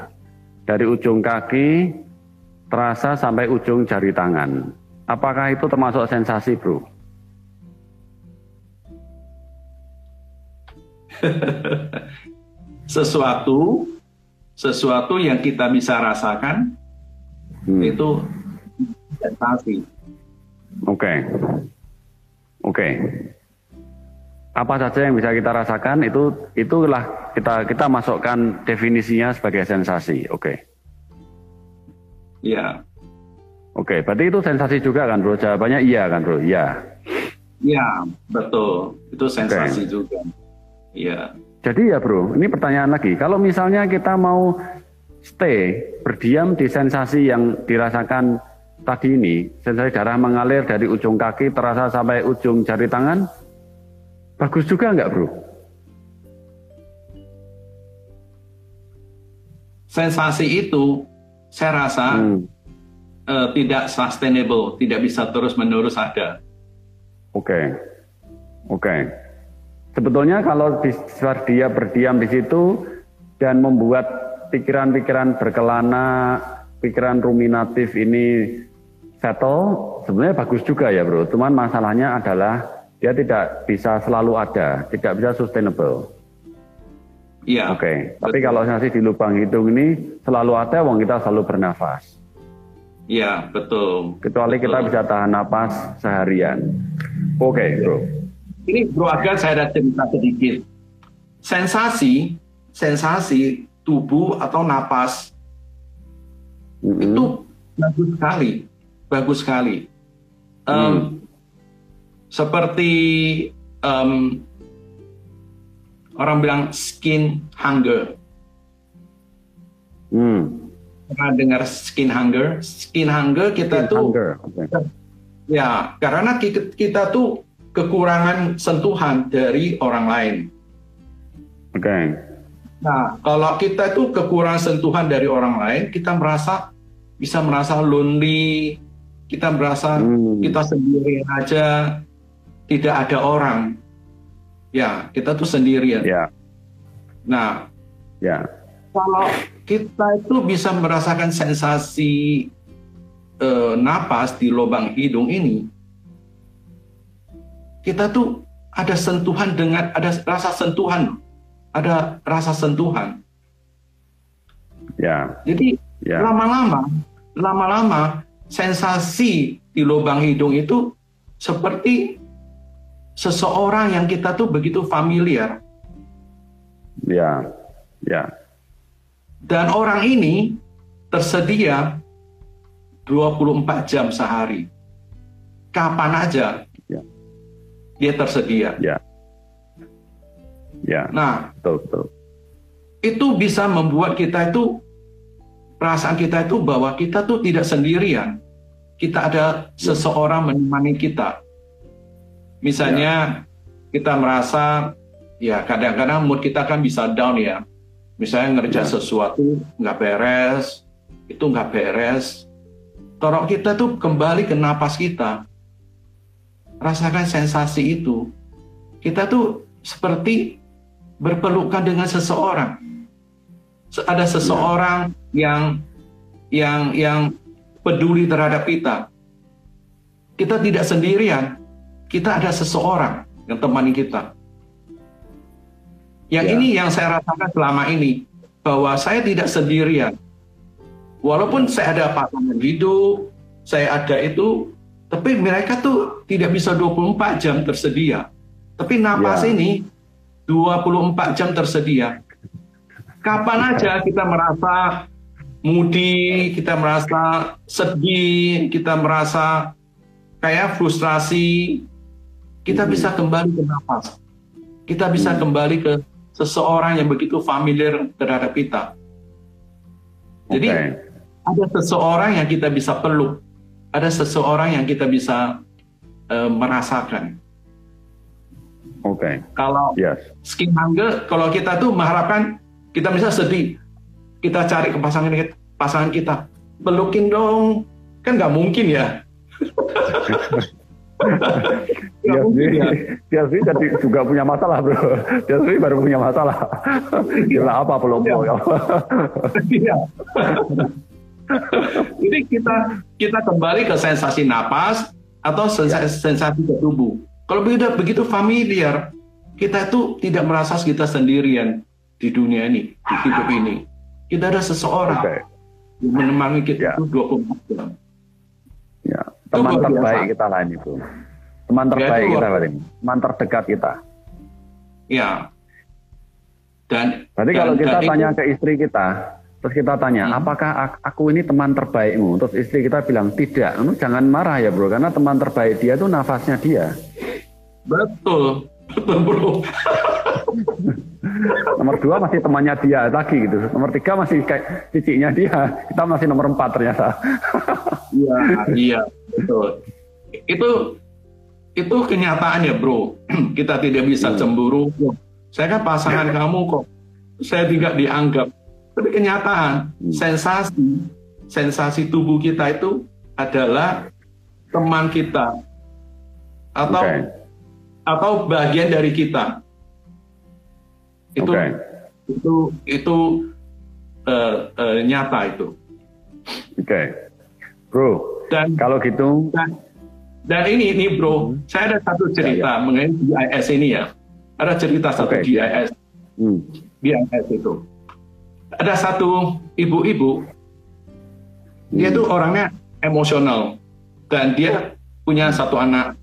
Dari ujung kaki terasa sampai ujung jari tangan. Apakah itu termasuk sensasi, bro? sesuatu, sesuatu yang kita bisa rasakan Hmm. itu sensasi. Oke. Oke. Apa saja yang bisa kita rasakan itu itulah kita kita masukkan definisinya sebagai sensasi. Oke. Ya, Oke, berarti itu sensasi juga kan, Bro? Jawabannya iya kan, Bro? Iya. ya betul. Itu sensasi juga. Ya, Jadi ya, Bro, ini pertanyaan lagi. Kalau misalnya kita mau stay berdiam di sensasi yang dirasakan tadi ini, sensasi darah mengalir dari ujung kaki terasa sampai ujung jari tangan, bagus juga nggak, Bro? sensasi itu saya rasa Hmm. eh, tidak sustainable, tidak bisa terus menerus ada. Oke, oke. Sebetulnya kalau di, dia berdiam di situ dan membuat pikiran-pikiran berkelana, pikiran ruminatif ini settle, sebenarnya bagus juga ya bro. Cuman masalahnya adalah dia tidak bisa selalu ada, tidak bisa sustainable. Iya. Oke, tapi betul. kalau nanti di lubang hidung ini selalu ada, wong kita selalu bernafas. Iya, betul. Kecuali kita Betul. bisa tahan napas seharian. Oke, bro. Ini Bro Aga saya ada cerita sedikit. Sensasi, sensasi tubuh atau napas Mm-mm. itu bagus sekali, bagus sekali. Hmm. Seperti em, orang bilang skin hunger. Hmm. Pernah dengar skin hunger? Skin hunger kita tuh Hunger. Oke. ya karena kita, kita tuh kekurangan sentuhan dari orang lain. Oke. Nah, kalau kita itu kekurangan sentuhan dari orang lain, kita merasa bisa merasa lonely, kita merasa hmm. kita sendiri aja, tidak ada orang. Ya, kita tuh sendirian. Ya. Nah, ya. Kalau kita itu bisa merasakan sensasi eh, napas di lubang hidung ini, kita tuh ada sentuhan dengan ada rasa sentuhan ada rasa sentuhan. Ya. Jadi ya. lama-lama, lama-lama sensasi di lubang hidung itu seperti seseorang yang kita tuh begitu familiar. Ya, ya. Dan orang ini tersedia 24 jam sehari. Kapan aja ya. dia tersedia. Ya. Ya. Nah, betul, betul. Itu bisa membuat kita itu perasaan kita itu bahwa kita tuh tidak sendirian. Kita ada seseorang menemani kita. Misalnya ya. kita merasa ya kadang-kadang mood kita kan bisa down ya. Misalnya ngerjain ya. sesuatu nggak beres, itu nggak beres. Torok kita tuh kembali ke napas kita. Rasakan sensasi itu. Kita tuh seperti berpelukan dengan seseorang. Ada seseorang yang yang yang peduli terhadap kita. Kita tidak sendirian. Kita ada seseorang yang temani kita. Yang ya. ini yang saya rasakan selama ini bahwa saya tidak sendirian. Walaupun saya ada pasangan hidup, saya ada itu, tapi mereka tuh tidak bisa 24 jam tersedia. Tapi napas ya. ini 24 jam tersedia. Kapan aja kita merasa mudi, kita merasa sedih, kita merasa kayak frustrasi, kita hmm. bisa kembali ke nafas. Kita bisa hmm. kembali ke seseorang yang begitu familiar terhadap kita. Jadi okay. ada seseorang yang kita bisa peluk, ada seseorang yang kita bisa uh, merasakan. Oke. Okay. Kalau yes. skin hunger, kalau kita tuh mengharapkan kita bisa sedih, kita cari ke pasangan kita, pasangan kita, pelukin dong, kan nggak mungkin ya. Dia sih jadi juga punya masalah bro. Dia sih baru punya masalah. Gila apa peluk ya? Iya. Jadi kita kita kembali ke sensasi napas atau sensasi, sensasi ke tubuh. Kalau begitu, begitu familiar, kita itu tidak merasa kita sendirian di dunia ini, di hidup ini. Kita ada seseorang okay. yang menemani kita itu 24 jam. Ya, teman terbaik biasa. kita lah ini, Bu. Teman terbaik kita, Pak Teman terdekat kita. Ya. Dan Berarti dan, kalau kita dan tanya itu, ke istri kita, terus kita tanya, hmm. apakah aku ini teman terbaikmu? Terus istri kita bilang, tidak. Jangan marah ya, Bro, karena teman terbaik dia itu nafasnya dia. Betul bro. nomor dua masih temannya dia lagi gitu. Nomor tiga masih kayak ciciknya dia. Kita masih nomor empat ternyata. Iya, iya, betul. Itu itu kenyataan ya bro. Kita tidak bisa hmm. cemburu. Saya kan pasangan ya. kamu kok. Saya tidak dianggap. Tapi kenyataan, hmm. sensasi, sensasi tubuh kita itu adalah teman kita atau okay atau bagian dari kita. Itu okay. itu itu uh, uh, nyata itu. Oke, okay. bro. Dan kalau gitu. Dan, dan ini ini bro, hmm. saya ada satu cerita ya, ya. mengenai GIS ini ya. Ada cerita satu okay. GIS. Hmm. GIS itu. Ada satu ibu-ibu, hmm. dia tuh orangnya emosional dan dia punya satu anak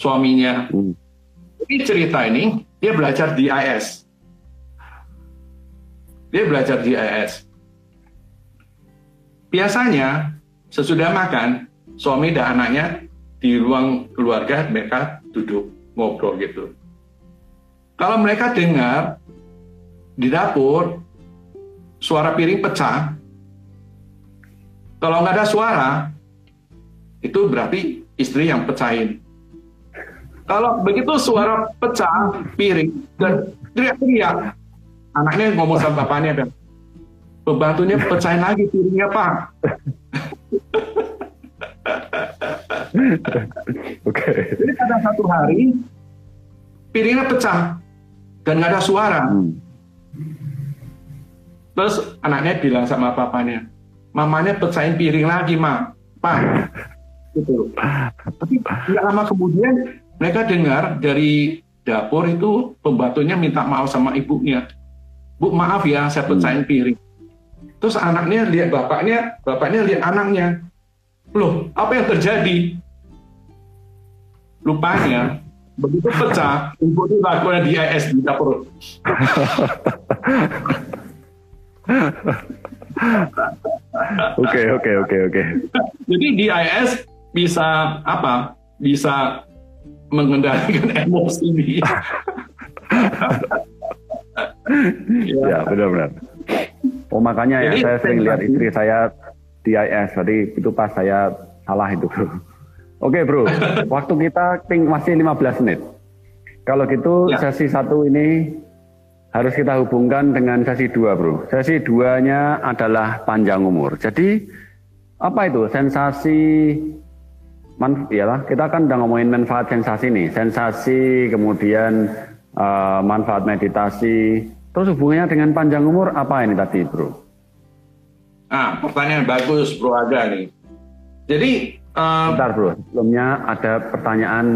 suaminya. Hmm. Ini cerita ini dia belajar di IS. Dia belajar di IS. Biasanya sesudah makan, suami dan anaknya di ruang keluarga mereka duduk ngobrol gitu. Kalau mereka dengar di dapur suara piring pecah, kalau nggak ada suara, itu berarti istri yang pecahin. Kalau begitu suara pecah piring dan teriak-teriak, anaknya ngomong sama bapaknya kan, pembantunya pecahin lagi piringnya pak. Oke. Okay. Jadi pada satu hari piringnya pecah dan nggak ada suara. Hmm. Terus anaknya bilang sama papanya, mamanya pecahin piring lagi, mak, pak. Gitu. Tapi nggak lama kemudian mereka dengar dari dapur itu pembantunya minta maaf sama ibunya. Bu maaf ya, saya pecahin piring. Terus anaknya lihat bapaknya, bapaknya lihat anaknya. Loh, apa yang terjadi? Lupanya, begitu pecah, ibu itu lakukan di IS di dapur. Oke, oke, oke, oke. Jadi di IS bisa apa? Bisa mengendalikan emosi dia. ya, benar-benar. Oh makanya ya saya sering lihat istri saya di IS, jadi itu pas saya salah itu bro. Oke bro, waktu kita ping masih 15 menit. Kalau gitu ya. sesi satu ini harus kita hubungkan dengan sesi dua bro. Sesi duanya adalah panjang umur. Jadi apa itu sensasi man, iyalah kita kan udah ngomongin manfaat sensasi nih, sensasi kemudian uh, manfaat meditasi, Terus hubungannya dengan panjang umur apa ini tadi, Bro? Ah, pertanyaan bagus, Bro Aga nih. Jadi, uh, bentar, Bro. Sebelumnya ada pertanyaan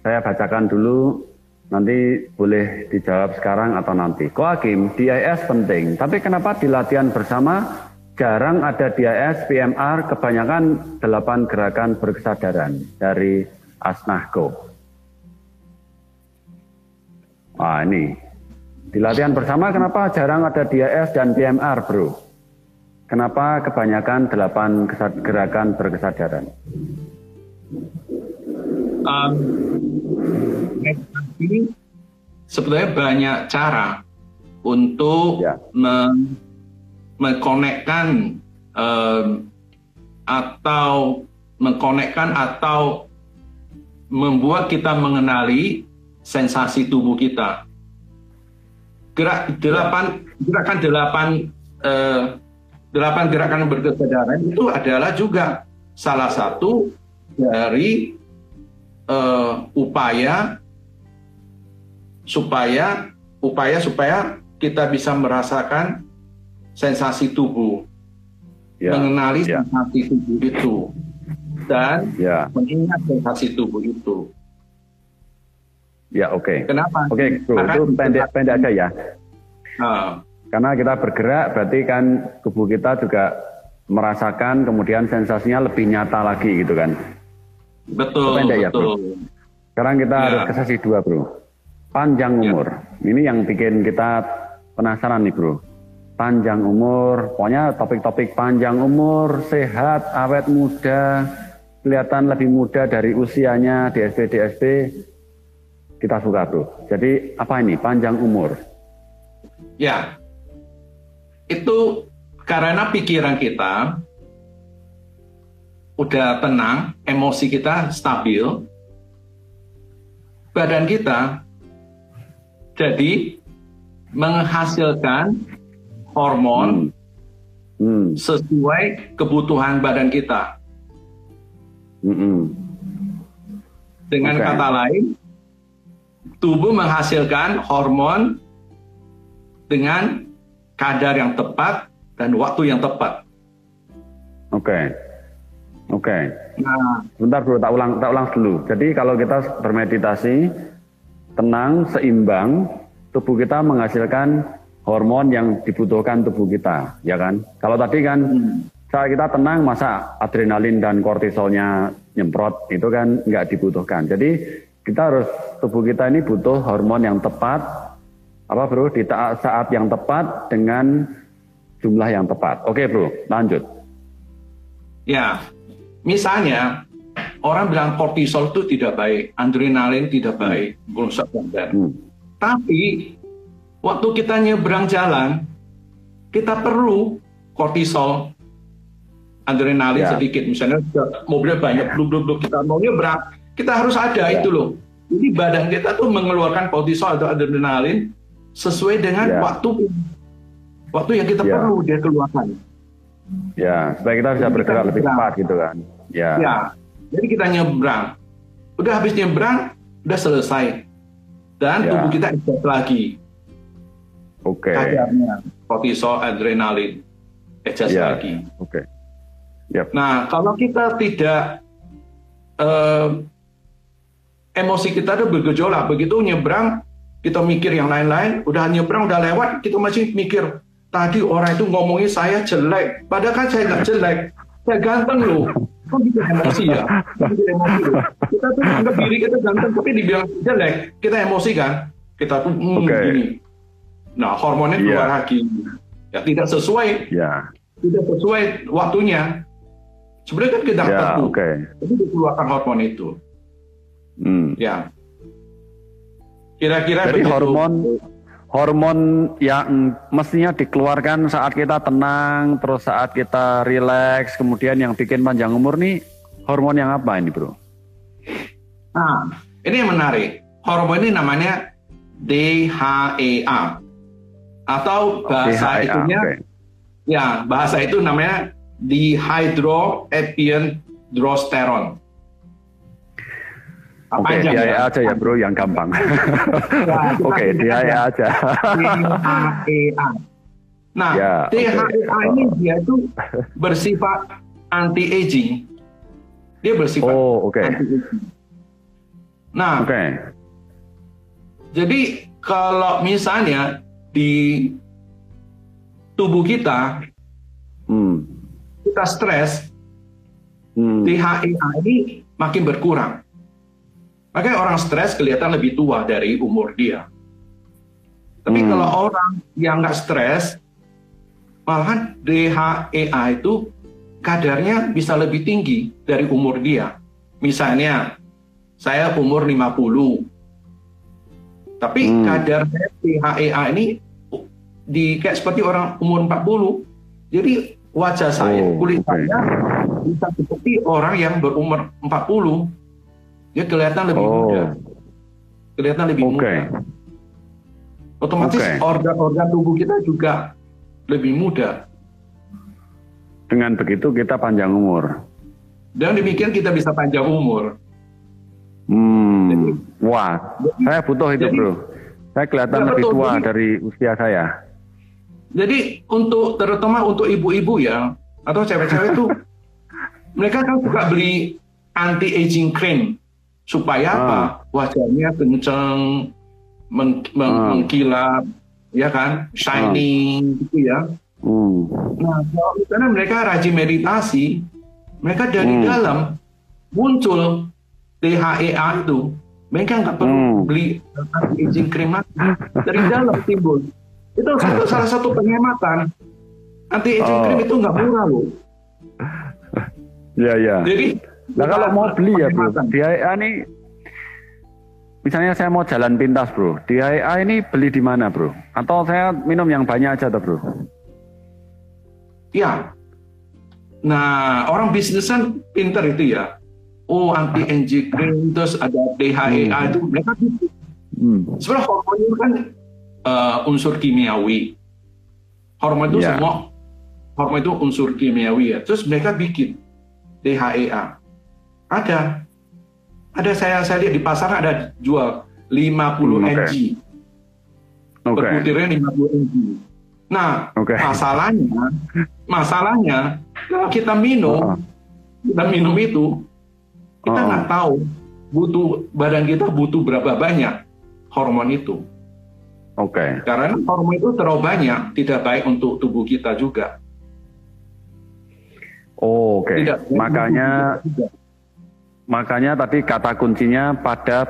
saya bacakan dulu. Nanti boleh dijawab sekarang atau nanti. Koakim, DIS penting, tapi kenapa di latihan bersama jarang ada DIS, PMR, kebanyakan delapan gerakan berkesadaran dari Asnahko. Wah ini di latihan bersama kenapa jarang ada DAS dan PMR bro? Kenapa kebanyakan delapan gerakan berkesadaran? Um, sebenarnya banyak cara untuk ya. Mengkonekkan um, atau mengkonekkan atau membuat kita mengenali sensasi tubuh kita. Gerak delapan gerakan delapan eh, delapan gerakan berkesadaran itu adalah juga salah satu dari eh, upaya supaya upaya supaya kita bisa merasakan sensasi tubuh, ya, mengenali ya. sensasi tubuh itu dan ya. mengingat sensasi tubuh itu. Ya oke. Okay. Kenapa? Oke, okay, itu pendek pendek aja ya. Uh. Karena kita bergerak berarti kan tubuh kita juga merasakan kemudian sensasinya lebih nyata lagi gitu kan. Betul. Pendek betul. ya bro. Sekarang kita ya. harus ke sesi dua bro. Panjang ya. umur. Ya. Ini yang bikin kita penasaran nih bro. Panjang umur, pokoknya topik-topik panjang umur, sehat, awet muda, kelihatan lebih muda dari usianya DSP DSP kita suka bro. Jadi apa ini panjang umur? Ya, itu karena pikiran kita udah tenang, emosi kita stabil, badan kita jadi menghasilkan hormon hmm. Hmm. sesuai kebutuhan badan kita. Hmm. Dengan okay. kata lain, tubuh menghasilkan hormon dengan kadar yang tepat dan waktu yang tepat. Oke. Okay. Oke. Okay. Nah, sebentar bro, tak ulang, tak ulang dulu. Jadi kalau kita bermeditasi, tenang, seimbang, tubuh kita menghasilkan hormon yang dibutuhkan tubuh kita, ya kan? Kalau tadi kan hmm. saat kita tenang, masa adrenalin dan kortisolnya nyemprot itu kan nggak dibutuhkan. Jadi kita harus tubuh kita ini butuh hormon yang tepat apa bro di saat yang tepat dengan jumlah yang tepat. Oke bro, lanjut. Ya, misalnya orang bilang kortisol itu tidak baik, adrenalin tidak baik, belum sadar. Hmm. Tapi waktu kita nyebrang jalan, kita perlu kortisol, adrenalin ya. sedikit. Misalnya mobilnya banyak, bluk bluk bluk kita mau nyebrang, kita harus ada ya. itu loh. Jadi badan kita tuh mengeluarkan kortisol atau adrenalin sesuai dengan Ya. waktu waktu yang kita Ya. perlu dia keluarkan. Ya, supaya kita bisa bergerak kita lebih cepat gitu kan. Ya. Ya, jadi kita nyebrang. Udah habis nyebrang, udah selesai. Dan Ya. tubuh kita adjust lagi Oke. kadarnya kortisol, adrenalin, adjust Ya. lagi. Oke. Yap. Nah, kalau kita tidak eh, emosi kita itu bergejolak, begitu nyebrang kita mikir yang lain-lain, udah nyebrang udah lewat, kita masih mikir tadi orang itu ngomongin saya jelek, padahal kan saya nggak jelek, saya ganteng loh. Kok gitu emosi ya? Kok gitu emosi loh? Kita tuh anggap diri kita ganteng, tapi dibilang jelek, kita emosi kan? Kita tuh hmm, Oke. gini. Nah, hormonnya Iya. keluar lagi. Ya tidak sesuai Ya. tidak sesuai waktunya. Sebenarnya kan kita Ya, tertentu, oke. tapi dikeluarkan hormon itu. Hmm. Ya. Kira-kira Jadi begitu. hormon hormon yang mestinya dikeluarkan saat kita tenang, terus saat kita rileks, kemudian yang bikin panjang umur nih hormon yang apa ini, Bro? Nah, ini yang menarik. Hormon ini namanya DHEA atau bahasa DHEA, itunya oke. ya bahasa itu namanya dihydroepiandrosterone. Oke, Panjang DHEA ya? aja ya, Bro, yang gampang. kita Oke, sebut DHEA aja. DHEA. Nah, Ya. DHEA ini dia itu bersifat anti aging. Dia bersifat Oh, oke. anti aging. Nah, Oke. jadi kalau misalnya di tubuh kita Hmm. kita stres, Hmm. DHEA ini makin berkurang. Makanya orang stres kelihatan lebih tua dari umur dia. Tapi Hmm. kalau orang yang nggak stres, malahan DHEA itu kadarnya bisa lebih tinggi dari umur dia. Misalnya, saya umur 50. Tapi Hmm. kadar DHEA ini di kayak seperti orang umur 40. Jadi wajah saya, Oh, kulit oke. saya bisa seperti orang yang berumur 40. Dia kelihatan lebih Oh. muda. Kelihatan lebih Oke. muda. Otomatis organ-organ tubuh kita juga lebih muda. Dengan begitu kita panjang umur. Dan demikian kita bisa panjang umur. Hmm. Wah, saya butuh itu, jadi- Bro. Saya kelihatan Ya, lebih betul. tua Jadi- dari usia saya. Jadi untuk terutama untuk ibu-ibu ya atau cewek-cewek itu mereka kan suka beli anti aging cream supaya Ah. apa? Wajahnya kenceng, meng- meng- Ah. mengkilap, ya kan, shining gitu ya. Hmm. Nah, kalau misalnya mereka rajin meditasi, mereka dari Hmm. dalam muncul DHEA itu, mereka nggak perlu Hmm. beli cream lagi. Dari dalam timbul. Itu satu, salah satu penghematan. Anti aging Oh. cream itu nggak murah loh. Ya, ya. Jadi Nah kalau mau beli ya bro. DHEA ini misalnya saya mau jalan pintas bro, DHEA ini beli di mana bro? Atau saya minum yang banyak aja tuh bro? Ya. Nah, orang bisnis kan pinter itu ya. Oh, anti aging cream terus ada DHEA Hmm. itu mereka bikin. Hmm. Sebenarnya hormon itu kan eh, unsur kimiawi. Hormon itu Ya. semua hormon itu unsur kimiawi ya. Terus mereka bikin DHEA. Ada. Ada saya saya lihat di pasar ada jual 50 Hmm, oke. mg. Oke. Per butirnya 50 mg. Nah, Oke. masalahnya masalahnya kalau kita minum Oh. kita minum itu kita Oh. nggak tahu butuh badan kita butuh berapa banyak hormon itu. Oke. Karena hormon itu terlalu banyak, tidak baik untuk tubuh kita juga. Oh, Oke. Tidak baik Makanya makanya tadi kata kuncinya pada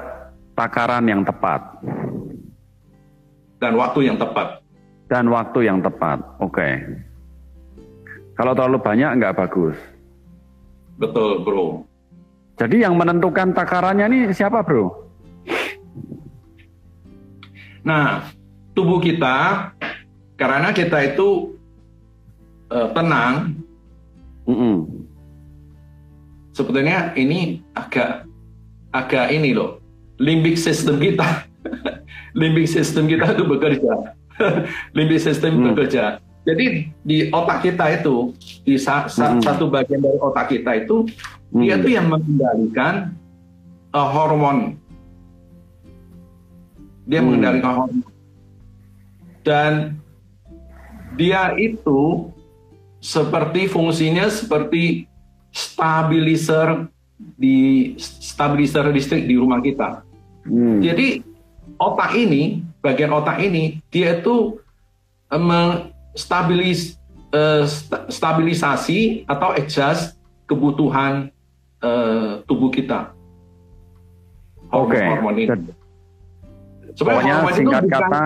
takaran yang tepat dan waktu yang tepat. dan waktu yang tepat. Oke. Kalau terlalu banyak nggak bagus. Betul, bro. Jadi yang menentukan takarannya nih siapa bro? Nah, tubuh kita karena kita itu eh, tenang, Mm-mm. sebetulnya ini agak agak ini loh, limbic system kita limbik sistem kita itu bekerja. limbik sistem hmm. bekerja. Jadi di otak kita itu di sa sa hmm. satu bagian dari otak kita itu hmm. dia itu yang mengendalikan uh, hormon. Dia hmm. mengendalikan hormon. Dan dia itu seperti fungsinya seperti stabilizer di stabilizer listrik di rumah kita. Hmm. Jadi otak ini, bagian otak ini, dia itu um, stabilis, uh, stabilisasi atau adjust kebutuhan uh, tubuh kita. Oke. Okay. Hormon ini. Sebenarnya hormon singkat itu bukan, kata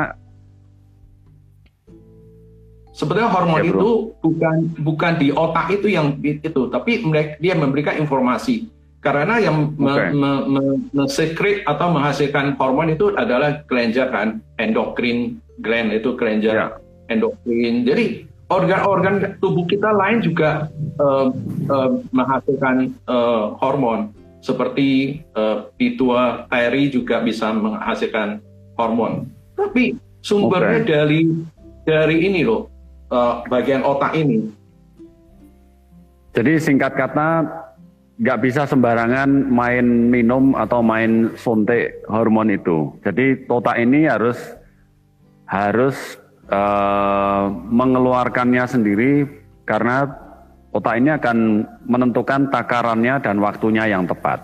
Sebenarnya hormon ya, itu bukan bukan di otak itu yang itu, tapi dia memberikan informasi. Karena yang okay. me, me, me, me atau menghasilkan hormon itu adalah kelenjar kan, endokrin gland itu kelenjar yeah endokrin. Jadi organ-organ tubuh kita lain juga uh, uh, menghasilkan uh, hormon seperti uh, pituitari juga bisa menghasilkan hormon. Tapi sumbernya okay. dari dari ini loh uh, bagian otak ini. Jadi singkat kata nggak bisa sembarangan main minum atau main suntik hormon itu. Jadi otak ini harus harus uh, mengeluarkannya sendiri karena otak ini akan menentukan takarannya dan waktunya yang tepat.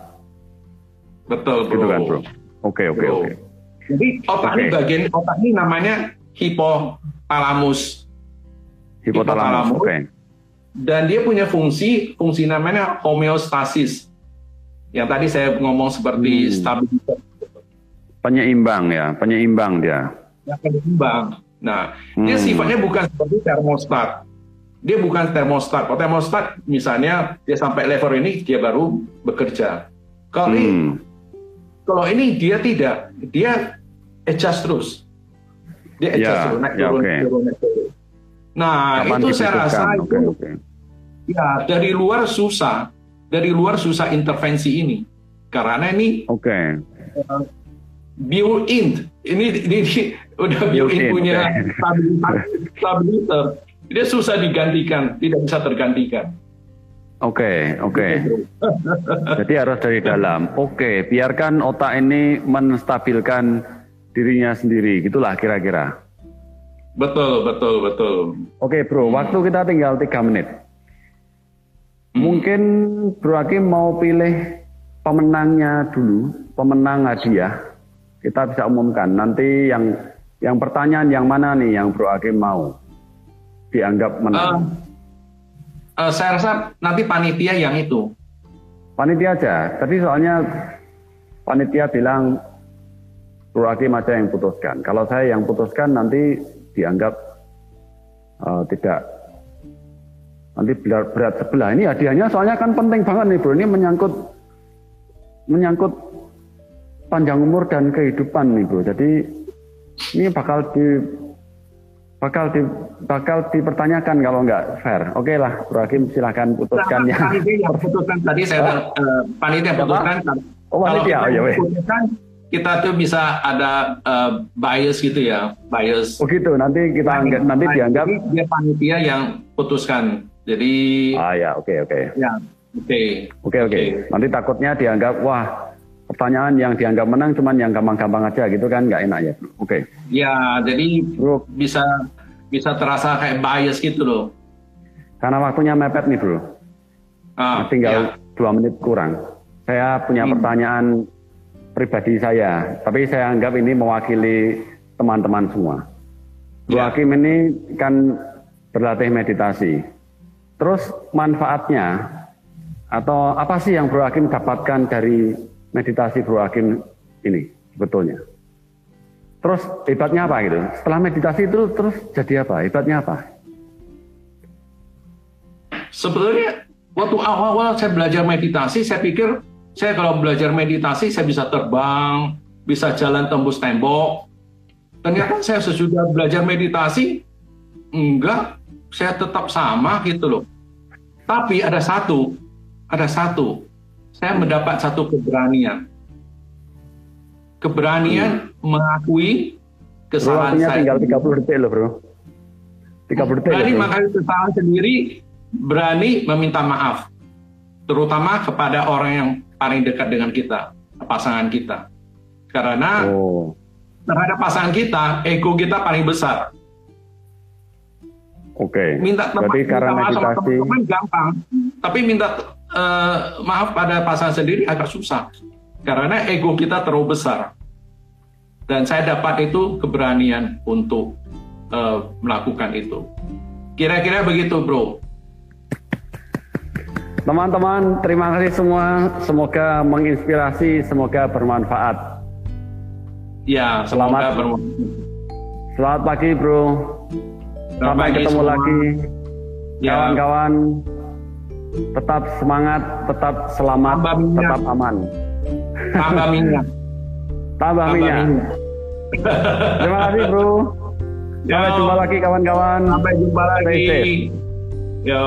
Betul, bro. Gitu kan, bro. Oke, oke, oke. Jadi otak okay. ini bagian otak ini namanya hipotalamus. Hipotalamus, oke. Okay. Dan dia punya fungsi, fungsi namanya homeostasis. Yang tadi saya ngomong seperti hmm. stabilitas. Penyeimbang ya, penyeimbang dia. Ya, penyeimbang. Nah, hmm. dia sifatnya bukan seperti termostat. Dia bukan termostat. Kalau termostat misalnya dia sampai level ini dia baru bekerja. Kalau hmm. ini kalau ini dia tidak, dia adjust terus. Dia adjust ya, terus, naik ya, turun, okay. turun, naik turun. Nah, Kapan itu saya rasa okay, itu okay. ya dari luar susah, dari luar susah intervensi ini. Karena ini okay. uh, built-in. Ini, ini, ini udah built-in punya stabilizer. Dia susah digantikan, tidak bisa tergantikan. Oke, okay, oke. Okay. Jadi harus dari dalam. Oke, okay, biarkan otak ini menstabilkan dirinya sendiri, gitulah kira-kira. Betul, betul, betul. Oke, okay, bro. Hmm. Waktu kita tinggal tiga menit. Hmm. Mungkin Bro Hakim mau pilih pemenangnya dulu, pemenang hadiah kita bisa umumkan. Nanti yang yang pertanyaan yang mana nih yang Bro Hakim mau dianggap menang? Uh, uh, saya rasa nanti panitia yang itu. Panitia aja. Tadi soalnya panitia bilang Bro Hakim aja yang putuskan. Kalau saya yang putuskan nanti dianggap uh, tidak nanti berat, berat sebelah. Ini hadiahnya soalnya kan penting banget nih bro. Ini menyangkut menyangkut panjang umur dan kehidupan nih bro. Jadi ini bakal di bakal di bakal dipertanyakan kalau nggak fair. Oke lah, Bro Hakim silakan putuskan ya. Panitia yang putuskan tadi saya uh, panitia putuskan. Oh panitia, oh, ya, putuskan kita tuh bisa ada uh, bias gitu ya, bias. Oh gitu, nanti kita anggap, nanti dianggap dia panitia yang putuskan. Jadi Ah ya, oke okay, oke. Okay. Ya, oke. Okay. Oke okay, oke. Okay. Nanti takutnya dianggap wah pertanyaan yang dianggap menang cuman yang gampang-gampang aja gitu kan nggak enak ya. Oke. Okay. Ya, jadi bro bisa bisa terasa kayak bias gitu loh. Karena waktunya mepet nih bro. Ah, tinggal ya. dua menit kurang. Saya punya hmm. pertanyaan pribadi saya, tapi saya anggap ini mewakili teman-teman semua. Bro ya. Hakim ini kan berlatih meditasi. Terus manfaatnya atau apa sih yang Bro Hakim dapatkan dari meditasi Bro Hakim ini sebetulnya. Terus hebatnya apa gitu? Setelah meditasi itu terus jadi apa? Hebatnya apa? Sebetulnya waktu awal-awal saya belajar meditasi, saya pikir saya kalau belajar meditasi saya bisa terbang, bisa jalan tembus tembok. Ternyata saya sesudah belajar meditasi, enggak, saya tetap sama gitu loh. Tapi ada satu, ada satu, saya mendapat satu keberanian. Keberanian hmm. mengakui kesalahan saya. tinggal 30 detik loh bro. 30 detik. Berani mengakui kesalahan sendiri, berani meminta maaf. Terutama kepada orang yang paling dekat dengan kita, pasangan kita. Karena Oh, terhadap pasangan kita, ego kita paling besar. oke. Minta teman, Berarti minta karena maaf sama meditasi, teman-teman gampang, tapi minta eh, maaf pada pasangan sendiri agak susah. Karena ego kita terlalu besar. Dan saya dapat itu keberanian untuk eh, melakukan itu. Kira-kira begitu, bro. teman-teman, terima kasih semua. Semoga menginspirasi, semoga bermanfaat. Ya, Selamat. bermanfaat. Selamat pagi bro. Selamat Sampai pagi ketemu semua. lagi. Ya. Tetap semangat, tetap selamat, Tambah minyak. tetap aman. Tambah minyak. Tambah Tambah minyak. minyak. Terima kasih bro. Sampai Yo. jumpa lagi kawan-kawan. Sampai jumpa Stay lagi. safe. Yo.